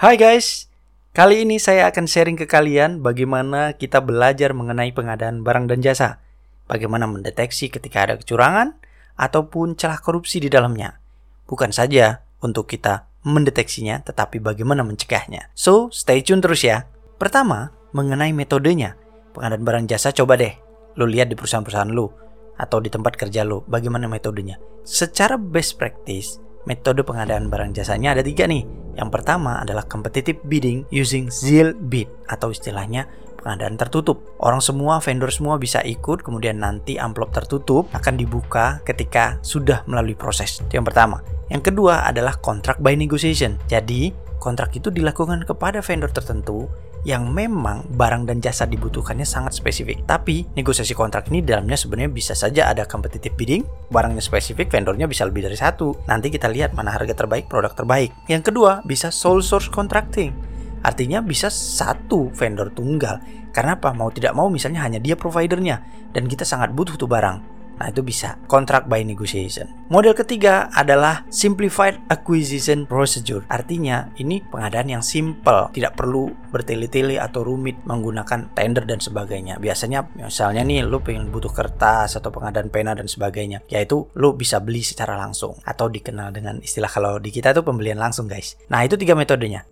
Hai guys, kali ini saya akan sharing ke kalian bagaimana kita belajar mengenai pengadaan barang dan jasa. Bagaimana mendeteksi ketika ada kecurangan ataupun celah korupsi di dalamnya. Bukan saja untuk kita mendeteksinya, tetapi bagaimana mencegahnya. So, stay tune terus ya. Pertama, mengenai metodenya. Pengadaan barang jasa coba deh, lu lihat di perusahaan-perusahaan lu atau di tempat kerja lu, bagaimana metodenya. Secara best practice, metode pengadaan barang jasanya ada tiga nih. Yang pertama adalah competitive bidding using zeal bid atau istilahnya pengadaan tertutup. Orang semua, vendor semua bisa ikut, kemudian nanti amplop tertutup akan dibuka ketika sudah melalui proses. Itu yang pertama. Yang kedua adalah contract by negotiation. Jadi, kontrak itu dilakukan kepada vendor tertentu yang memang barang dan jasa dibutuhkannya sangat spesifik. Tapi negosiasi kontrak ini dalamnya sebenarnya bisa saja ada competitive bidding, barangnya spesifik, vendornya bisa lebih dari satu. Nanti kita lihat mana harga terbaik, produk terbaik. Yang kedua, bisa sole source contracting. Artinya bisa satu vendor tunggal. Karena apa? Mau tidak mau misalnya hanya dia providernya dan kita sangat butuh tuh barang. Nah, itu bisa. Contract by negotiation. Model ketiga adalah simplified acquisition procedure. Artinya, ini pengadaan yang simple, tidak perlu bertele-tele atau rumit menggunakan tender dan sebagainya. Biasanya misalnya nih lu pengen butuh kertas atau pengadaan pena dan sebagainya, yaitu lu bisa beli secara langsung atau dikenal dengan istilah kalau di kita itu pembelian langsung, guys. Nah, itu tiga metodenya.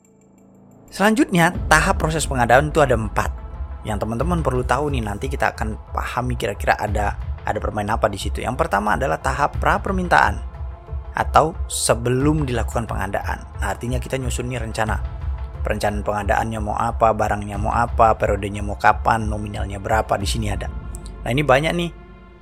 Selanjutnya, tahap proses pengadaan itu ada empat. Yang teman-teman perlu tahu nih nanti kita akan pahami kira-kira ada ada bermain apa di situ. Yang pertama adalah tahap pra permintaan atau sebelum dilakukan pengadaan. Nah, artinya kita nyusun nih rencana. Perencanaan pengadaannya mau apa, barangnya mau apa, periodenya mau kapan, nominalnya berapa di sini ada. Nah, ini banyak nih.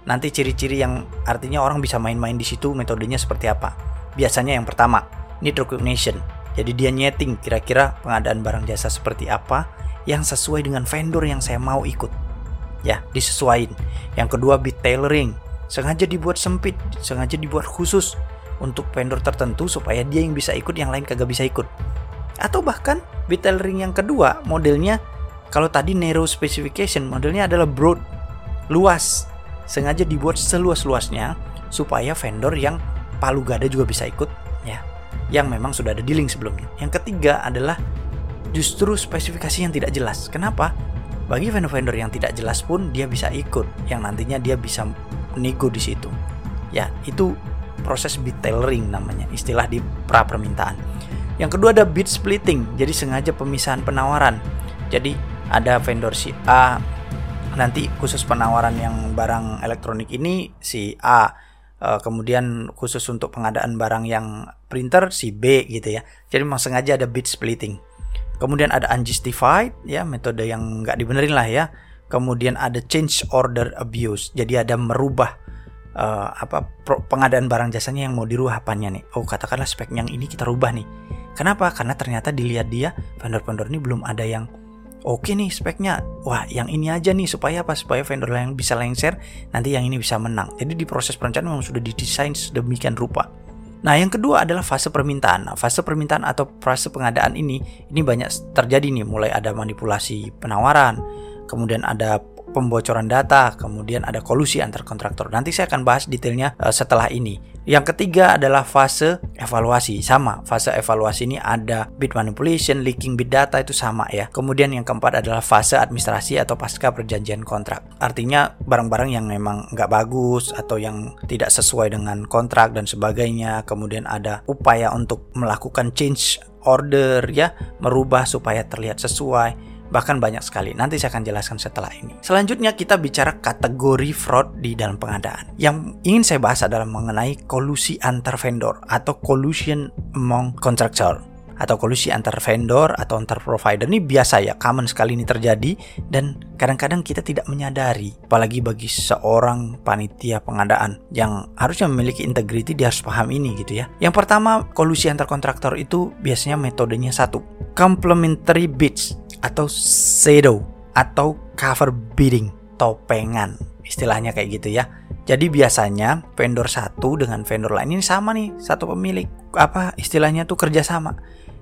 Nanti ciri-ciri yang artinya orang bisa main-main di situ metodenya seperti apa. Biasanya yang pertama, need recognition. Jadi dia nyeting kira-kira pengadaan barang jasa seperti apa yang sesuai dengan vendor yang saya mau ikut ya disesuaikan. Yang kedua bit tailoring, sengaja dibuat sempit, sengaja dibuat khusus untuk vendor tertentu supaya dia yang bisa ikut, yang lain kagak bisa ikut. Atau bahkan bit tailoring yang kedua modelnya kalau tadi narrow specification modelnya adalah broad, luas, sengaja dibuat seluas-luasnya supaya vendor yang palu gada juga bisa ikut ya yang memang sudah ada di link sebelumnya. Yang ketiga adalah justru spesifikasi yang tidak jelas. Kenapa? Bagi vendor-vendor yang tidak jelas pun dia bisa ikut. Yang nantinya dia bisa nego di situ. Ya itu proses bid tailoring namanya. Istilah di pra permintaan yang kedua ada bid splitting jadi sengaja pemisahan penawaran. Jadi ada vendor si A nanti khusus penawaran yang barang elektronik ini si A eh, kemudian khusus untuk pengadaan barang yang printer si B gitu ya. Jadi memang sengaja ada bid splitting Kemudian ada unjustified ya metode yang nggak dibenerin lah ya. Kemudian ada change order abuse. Jadi ada merubah uh, apa pengadaan barang jasanya yang mau dirubah apanya nih. Oh katakanlah spek yang ini kita rubah nih. Kenapa? Karena ternyata dilihat dia vendor-vendor ini belum ada yang oke nih speknya. Wah yang ini aja nih supaya apa? Supaya vendor lain bisa lengser. Nanti yang ini bisa menang. Jadi di proses perencanaan memang sudah didesain sedemikian rupa. Nah, yang kedua adalah fase permintaan. Nah, fase permintaan atau fase pengadaan ini ini banyak terjadi nih, mulai ada manipulasi penawaran, kemudian ada pembocoran data, kemudian ada kolusi antar kontraktor. Nanti saya akan bahas detailnya uh, setelah ini. Yang ketiga adalah fase evaluasi. Sama, fase evaluasi ini ada bid manipulation, leaking bid data itu sama ya. Kemudian yang keempat adalah fase administrasi atau pasca perjanjian kontrak. Artinya barang-barang yang memang nggak bagus atau yang tidak sesuai dengan kontrak dan sebagainya. Kemudian ada upaya untuk melakukan change order ya, merubah supaya terlihat sesuai bahkan banyak sekali. Nanti saya akan jelaskan setelah ini. Selanjutnya kita bicara kategori fraud di dalam pengadaan. Yang ingin saya bahas adalah mengenai kolusi antar vendor atau collusion among contractor atau kolusi antar vendor atau antar provider ini biasa ya, common sekali ini terjadi dan kadang-kadang kita tidak menyadari apalagi bagi seorang panitia pengadaan yang harusnya memiliki integriti dia harus paham ini gitu ya. Yang pertama, kolusi antar kontraktor itu biasanya metodenya satu, complementary bids atau shadow atau cover bidding. Topengan. Istilahnya kayak gitu ya. Jadi biasanya vendor satu dengan vendor lain. Ini sama nih satu pemilik apa istilahnya tuh kerjasama.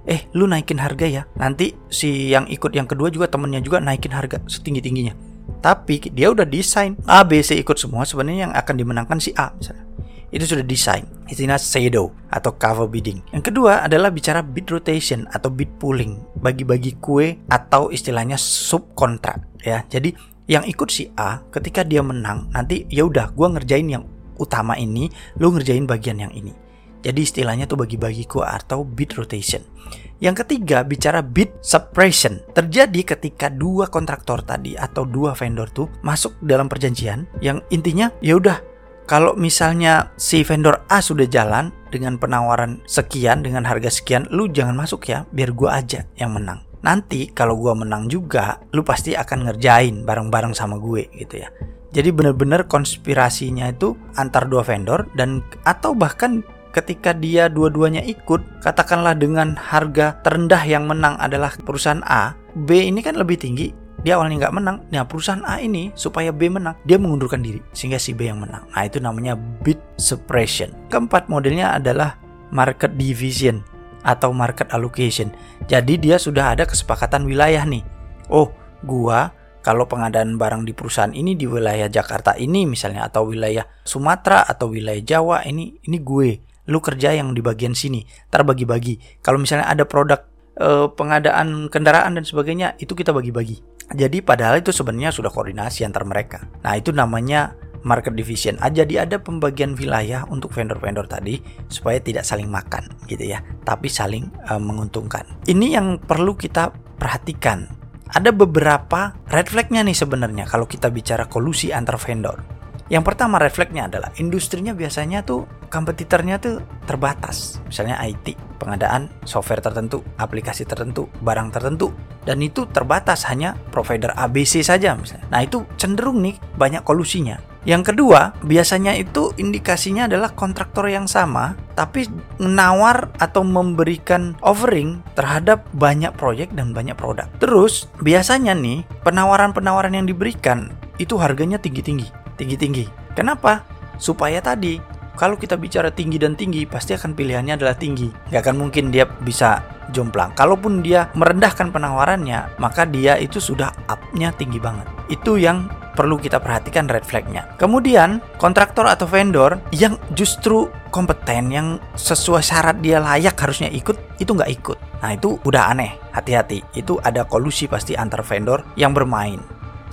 Eh lu naikin harga ya. Nanti si yang ikut yang kedua juga temennya juga naikin harga setinggi tingginya tapi dia udah desain A B C ikut semua sebenarnya yang akan dimenangkan si A itu sudah desain. Istilah shadow atau cover bidding. Yang kedua adalah bicara bid rotation atau bid pooling, bagi-bagi kue atau istilahnya subkontrak ya. Jadi yang ikut si A ketika dia menang nanti ya udah gua ngerjain yang utama ini, lu ngerjain bagian yang ini. Jadi istilahnya tuh bagi-bagi kue atau bid rotation. Yang ketiga, bicara bid suppression. Terjadi ketika dua kontraktor tadi atau dua vendor tuh masuk dalam perjanjian yang intinya ya udah kalau misalnya si vendor A sudah jalan dengan penawaran sekian dengan harga sekian, lu jangan masuk ya, biar gua aja yang menang. Nanti kalau gua menang juga, lu pasti akan ngerjain bareng-bareng sama gue gitu ya. Jadi bener-bener konspirasinya itu antar dua vendor dan atau bahkan ketika dia dua-duanya ikut, katakanlah dengan harga terendah yang menang adalah perusahaan A, B ini kan lebih tinggi. Dia awalnya nggak menang, nah perusahaan A ini supaya B menang, dia mengundurkan diri sehingga si B yang menang. Nah itu namanya bid suppression. Keempat modelnya adalah market division atau market allocation. Jadi dia sudah ada kesepakatan wilayah nih. Oh, gua kalau pengadaan barang di perusahaan ini di wilayah Jakarta ini misalnya atau wilayah Sumatera atau wilayah Jawa ini ini gue lu kerja yang di bagian sini terbagi-bagi kalau misalnya ada produk e, pengadaan kendaraan dan sebagainya itu kita bagi-bagi. Jadi padahal itu sebenarnya sudah koordinasi antar mereka. Nah itu namanya market division. Aja ah, jadi ada pembagian wilayah untuk vendor-vendor tadi supaya tidak saling makan gitu ya. Tapi saling e, menguntungkan. Ini yang perlu kita perhatikan. Ada beberapa red flagnya nih sebenarnya kalau kita bicara kolusi antar vendor yang pertama refleksnya adalah industrinya biasanya tuh kompetitornya tuh terbatas. Misalnya IT, pengadaan software tertentu, aplikasi tertentu, barang tertentu dan itu terbatas hanya provider ABC saja misalnya. Nah, itu cenderung nih banyak kolusinya. Yang kedua, biasanya itu indikasinya adalah kontraktor yang sama, tapi menawar atau memberikan offering terhadap banyak proyek dan banyak produk. Terus, biasanya nih, penawaran-penawaran yang diberikan itu harganya tinggi-tinggi tinggi-tinggi. Kenapa? Supaya tadi kalau kita bicara tinggi dan tinggi pasti akan pilihannya adalah tinggi. Gak akan mungkin dia bisa jomplang. Kalaupun dia merendahkan penawarannya, maka dia itu sudah up-nya tinggi banget. Itu yang perlu kita perhatikan red flag-nya. Kemudian, kontraktor atau vendor yang justru kompeten, yang sesuai syarat dia layak harusnya ikut, itu nggak ikut. Nah, itu udah aneh. Hati-hati. Itu ada kolusi pasti antar vendor yang bermain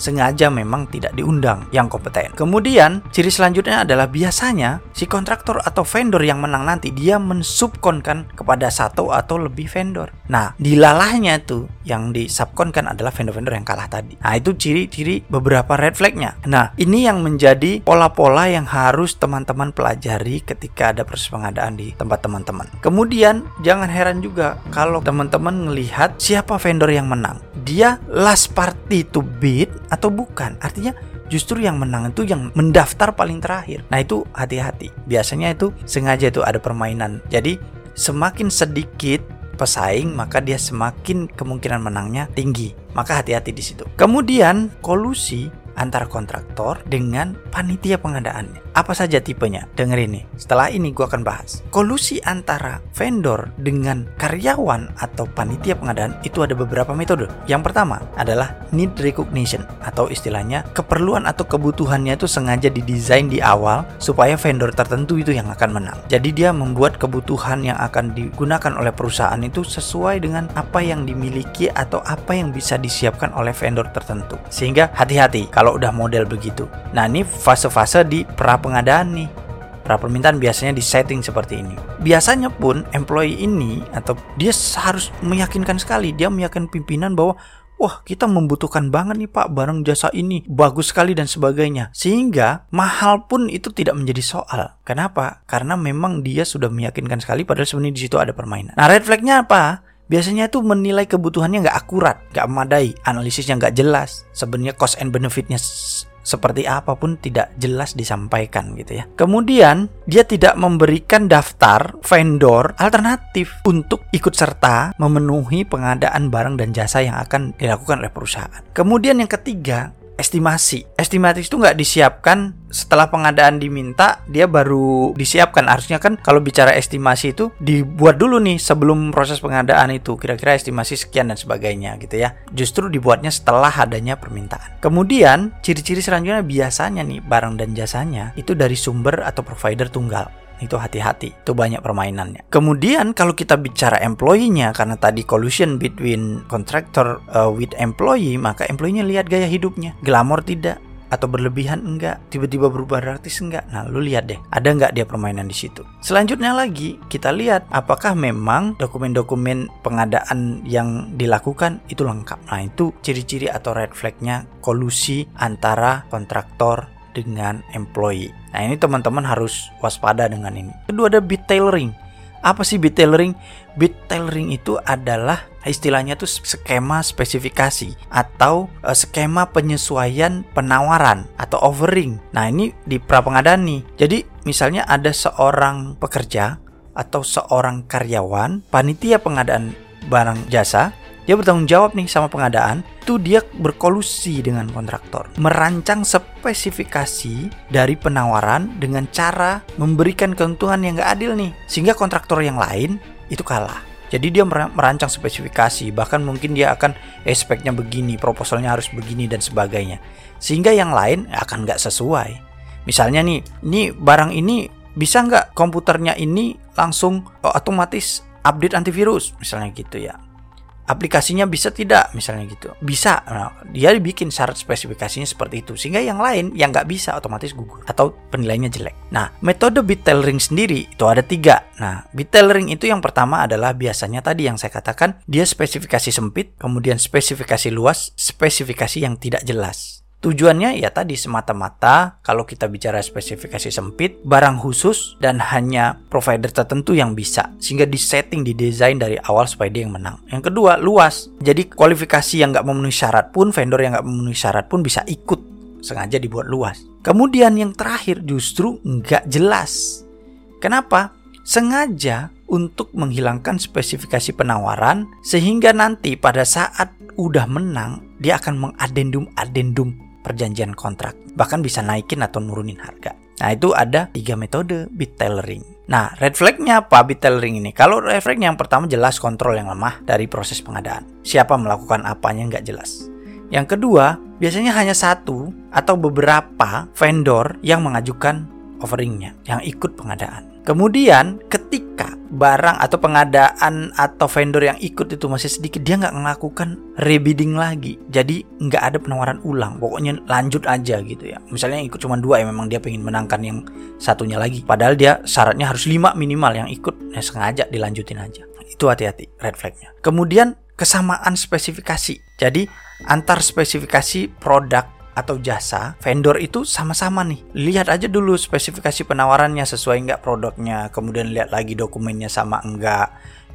sengaja memang tidak diundang yang kompeten. Kemudian, ciri selanjutnya adalah biasanya si kontraktor atau vendor yang menang nanti dia mensubkonkan kepada satu atau lebih vendor. Nah, dilalahnya tuh yang disubkonkan adalah vendor-vendor yang kalah tadi. Nah, itu ciri-ciri beberapa red flagnya. Nah, ini yang menjadi pola-pola yang harus teman-teman pelajari ketika ada proses pengadaan di tempat teman-teman. Kemudian, jangan heran juga kalau teman-teman melihat siapa vendor yang menang. Dia last party to bid atau bukan. Artinya justru yang menang itu yang mendaftar paling terakhir. Nah itu hati-hati. Biasanya itu sengaja itu ada permainan. Jadi semakin sedikit pesaing maka dia semakin kemungkinan menangnya tinggi. Maka hati-hati di situ. Kemudian kolusi antara kontraktor dengan panitia pengadaannya. Apa saja tipenya? Dengerin nih. Setelah ini gue akan bahas. Kolusi antara vendor dengan karyawan atau panitia pengadaan itu ada beberapa metode. Yang pertama adalah need recognition atau istilahnya keperluan atau kebutuhannya itu sengaja didesain di awal supaya vendor tertentu itu yang akan menang. Jadi dia membuat kebutuhan yang akan digunakan oleh perusahaan itu sesuai dengan apa yang dimiliki atau apa yang bisa disiapkan oleh vendor tertentu. Sehingga hati-hati kalau udah model begitu. Nah ini fase-fase di pra pengadaan nih. Pra permintaan biasanya di setting seperti ini. Biasanya pun employee ini atau dia harus meyakinkan sekali, dia meyakinkan pimpinan bahwa wah kita membutuhkan banget nih pak barang jasa ini. Bagus sekali dan sebagainya. Sehingga mahal pun itu tidak menjadi soal. Kenapa? Karena memang dia sudah meyakinkan sekali padahal sebenarnya di situ ada permainan. Nah red flagnya apa biasanya itu menilai kebutuhannya nggak akurat, nggak memadai, analisisnya nggak jelas. Sebenarnya cost and benefitnya seperti apa pun tidak jelas disampaikan gitu ya. Kemudian dia tidak memberikan daftar vendor alternatif untuk ikut serta memenuhi pengadaan barang dan jasa yang akan dilakukan oleh perusahaan. Kemudian yang ketiga, estimasi. Estimasi itu nggak disiapkan setelah pengadaan diminta, dia baru disiapkan. Harusnya kan kalau bicara estimasi itu dibuat dulu nih sebelum proses pengadaan itu. Kira-kira estimasi sekian dan sebagainya gitu ya. Justru dibuatnya setelah adanya permintaan. Kemudian ciri-ciri selanjutnya biasanya nih barang dan jasanya itu dari sumber atau provider tunggal itu hati-hati itu banyak permainannya kemudian kalau kita bicara employee-nya karena tadi collusion between contractor uh, with employee maka employee-nya lihat gaya hidupnya glamor tidak atau berlebihan enggak, tiba-tiba berubah drastis enggak. Nah, lu lihat deh, ada enggak dia permainan di situ. Selanjutnya lagi, kita lihat apakah memang dokumen-dokumen pengadaan yang dilakukan itu lengkap. Nah, itu ciri-ciri atau red flag-nya kolusi antara kontraktor dengan employee. Nah ini teman-teman harus waspada dengan ini. Kedua ada bit tailoring. Apa sih bit tailoring? Bit tailoring itu adalah istilahnya tuh skema spesifikasi atau uh, skema penyesuaian penawaran atau offering. Nah ini di pra pengadaan nih. Jadi misalnya ada seorang pekerja atau seorang karyawan panitia pengadaan barang jasa dia bertanggung jawab nih sama pengadaan. Itu dia berkolusi dengan kontraktor. Merancang spesifikasi dari penawaran dengan cara memberikan keuntungan yang gak adil nih. Sehingga kontraktor yang lain itu kalah. Jadi dia merancang spesifikasi. Bahkan mungkin dia akan eh speknya begini proposalnya harus begini dan sebagainya. Sehingga yang lain akan gak sesuai. Misalnya nih ini barang ini bisa nggak komputernya ini langsung oh, otomatis update antivirus? Misalnya gitu ya aplikasinya bisa tidak misalnya gitu. Bisa. Nah, dia bikin syarat spesifikasinya seperti itu. Sehingga yang lain yang nggak bisa otomatis gugur. Atau penilaiannya jelek. Nah metode bit tailoring sendiri itu ada tiga. Nah bit tailoring itu yang pertama adalah biasanya tadi yang saya katakan dia spesifikasi sempit kemudian spesifikasi luas spesifikasi yang tidak jelas Tujuannya ya tadi semata-mata kalau kita bicara spesifikasi sempit, barang khusus dan hanya provider tertentu yang bisa sehingga disetting didesain dari awal supaya dia yang menang. Yang kedua luas, jadi kualifikasi yang nggak memenuhi syarat pun vendor yang nggak memenuhi syarat pun bisa ikut sengaja dibuat luas. Kemudian yang terakhir justru nggak jelas. Kenapa? Sengaja untuk menghilangkan spesifikasi penawaran sehingga nanti pada saat udah menang dia akan mengadendum-adendum perjanjian kontrak, bahkan bisa naikin atau nurunin harga. Nah, itu ada tiga metode bit tailoring. Nah, red flagnya apa bit tailoring ini? Kalau red flag yang pertama jelas kontrol yang lemah dari proses pengadaan. Siapa melakukan apanya nggak jelas. Yang kedua, biasanya hanya satu atau beberapa vendor yang mengajukan offeringnya, yang ikut pengadaan. Kemudian ketika barang atau pengadaan atau vendor yang ikut itu masih sedikit, dia nggak melakukan rebidding lagi. Jadi nggak ada penawaran ulang. Pokoknya lanjut aja gitu ya. Misalnya yang ikut cuma dua ya memang dia pengen menangkan yang satunya lagi. Padahal dia syaratnya harus lima minimal yang ikut. Ya sengaja dilanjutin aja. Itu hati-hati red flagnya. Kemudian kesamaan spesifikasi. Jadi antar spesifikasi produk atau jasa vendor itu sama-sama nih. Lihat aja dulu spesifikasi penawarannya sesuai nggak produknya kemudian lihat lagi dokumennya sama enggak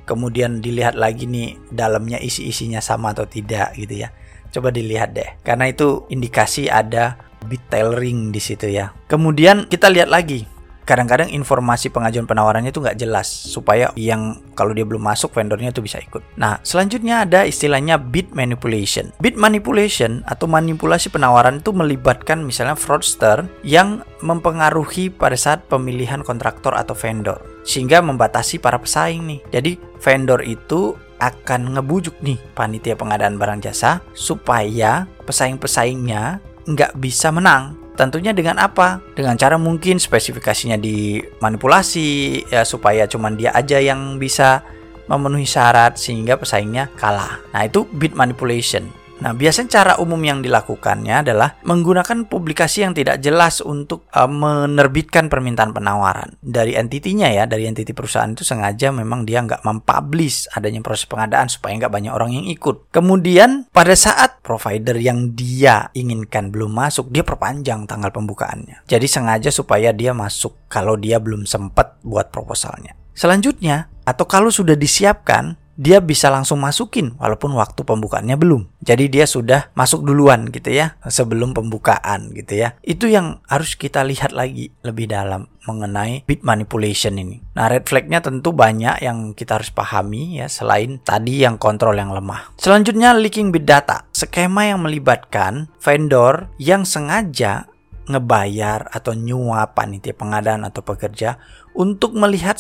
kemudian dilihat lagi nih dalamnya isi-isinya sama atau tidak gitu ya. Coba dilihat deh karena itu indikasi ada bit tailoring di situ ya. Kemudian kita lihat lagi kadang-kadang informasi pengajuan penawarannya itu nggak jelas supaya yang kalau dia belum masuk vendornya itu bisa ikut. Nah, selanjutnya ada istilahnya bid manipulation. Bid manipulation atau manipulasi penawaran itu melibatkan misalnya fraudster yang mempengaruhi pada saat pemilihan kontraktor atau vendor sehingga membatasi para pesaing nih. Jadi vendor itu akan ngebujuk nih panitia pengadaan barang jasa supaya pesaing-pesaingnya nggak bisa menang Tentunya dengan apa? Dengan cara mungkin spesifikasinya dimanipulasi ya supaya cuman dia aja yang bisa memenuhi syarat sehingga pesaingnya kalah. Nah, itu bid manipulation. Nah, biasanya cara umum yang dilakukannya adalah menggunakan publikasi yang tidak jelas untuk uh, menerbitkan permintaan penawaran. Dari entitinya ya, dari entiti perusahaan itu sengaja memang dia nggak mempublish adanya proses pengadaan supaya nggak banyak orang yang ikut. Kemudian pada saat provider yang dia inginkan belum masuk, dia perpanjang tanggal pembukaannya. Jadi sengaja supaya dia masuk kalau dia belum sempat buat proposalnya. Selanjutnya, atau kalau sudah disiapkan, dia bisa langsung masukin walaupun waktu pembukaannya belum. Jadi dia sudah masuk duluan gitu ya sebelum pembukaan gitu ya. Itu yang harus kita lihat lagi lebih dalam mengenai bit manipulation ini. Nah, red flagnya tentu banyak yang kita harus pahami ya selain tadi yang kontrol yang lemah. Selanjutnya leaking bit data. Skema yang melibatkan vendor yang sengaja ngebayar atau nyuap panitia pengadaan atau pekerja untuk melihat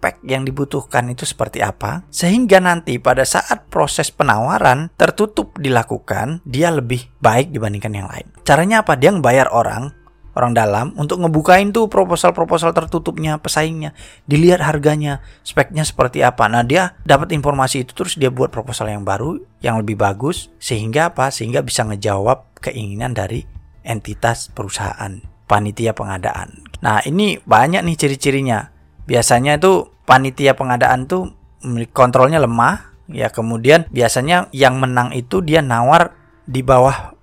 spek yang dibutuhkan itu seperti apa, sehingga nanti pada saat proses penawaran tertutup dilakukan, dia lebih baik dibandingkan yang lain. Caranya apa? Dia ngebayar orang, orang dalam untuk ngebukain tuh proposal-proposal tertutupnya pesaingnya, dilihat harganya, speknya seperti apa. Nah, dia dapat informasi itu terus dia buat proposal yang baru, yang lebih bagus, sehingga apa? Sehingga bisa ngejawab keinginan dari entitas perusahaan, panitia pengadaan. Nah, ini banyak nih ciri-cirinya biasanya itu panitia pengadaan tuh kontrolnya lemah ya kemudian biasanya yang menang itu dia nawar di bawah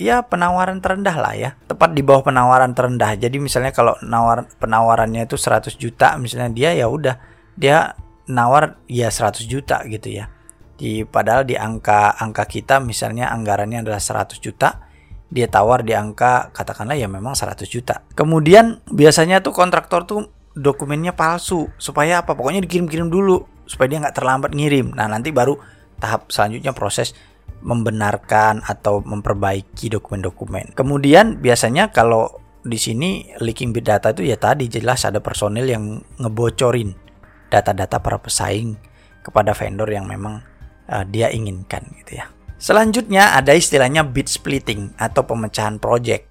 ya penawaran terendah lah ya tepat di bawah penawaran terendah. Jadi misalnya kalau nawar penawarannya itu 100 juta misalnya dia ya udah dia nawar ya 100 juta gitu ya. Di padahal di angka angka kita misalnya anggarannya adalah 100 juta dia tawar di angka katakanlah ya memang 100 juta. Kemudian biasanya tuh kontraktor tuh dokumennya palsu supaya apa pokoknya dikirim-kirim dulu supaya dia nggak terlambat ngirim nah nanti baru tahap selanjutnya proses membenarkan atau memperbaiki dokumen-dokumen kemudian biasanya kalau di sini leaking bit data itu ya tadi jelas ada personil yang ngebocorin data-data para pesaing kepada vendor yang memang uh, dia inginkan gitu ya. Selanjutnya ada istilahnya bid splitting atau pemecahan project.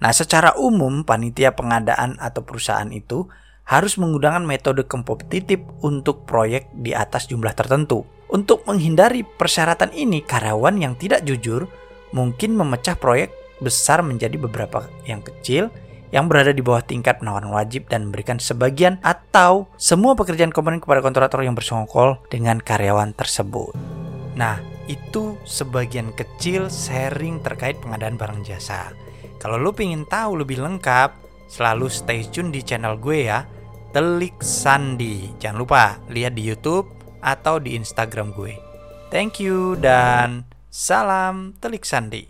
Nah, secara umum panitia pengadaan atau perusahaan itu harus menggunakan metode kompetitif untuk proyek di atas jumlah tertentu. Untuk menghindari persyaratan ini, karyawan yang tidak jujur mungkin memecah proyek besar menjadi beberapa yang kecil yang berada di bawah tingkat penawaran wajib dan memberikan sebagian atau semua pekerjaan komponen kepada kontraktor yang bersongkol dengan karyawan tersebut. Nah, itu sebagian kecil sharing terkait pengadaan barang jasa. Kalau lo ingin tahu lebih lengkap, selalu stay tune di channel gue ya Telik Sandi. Jangan lupa lihat di YouTube atau di Instagram gue. Thank you dan salam Telik Sandi.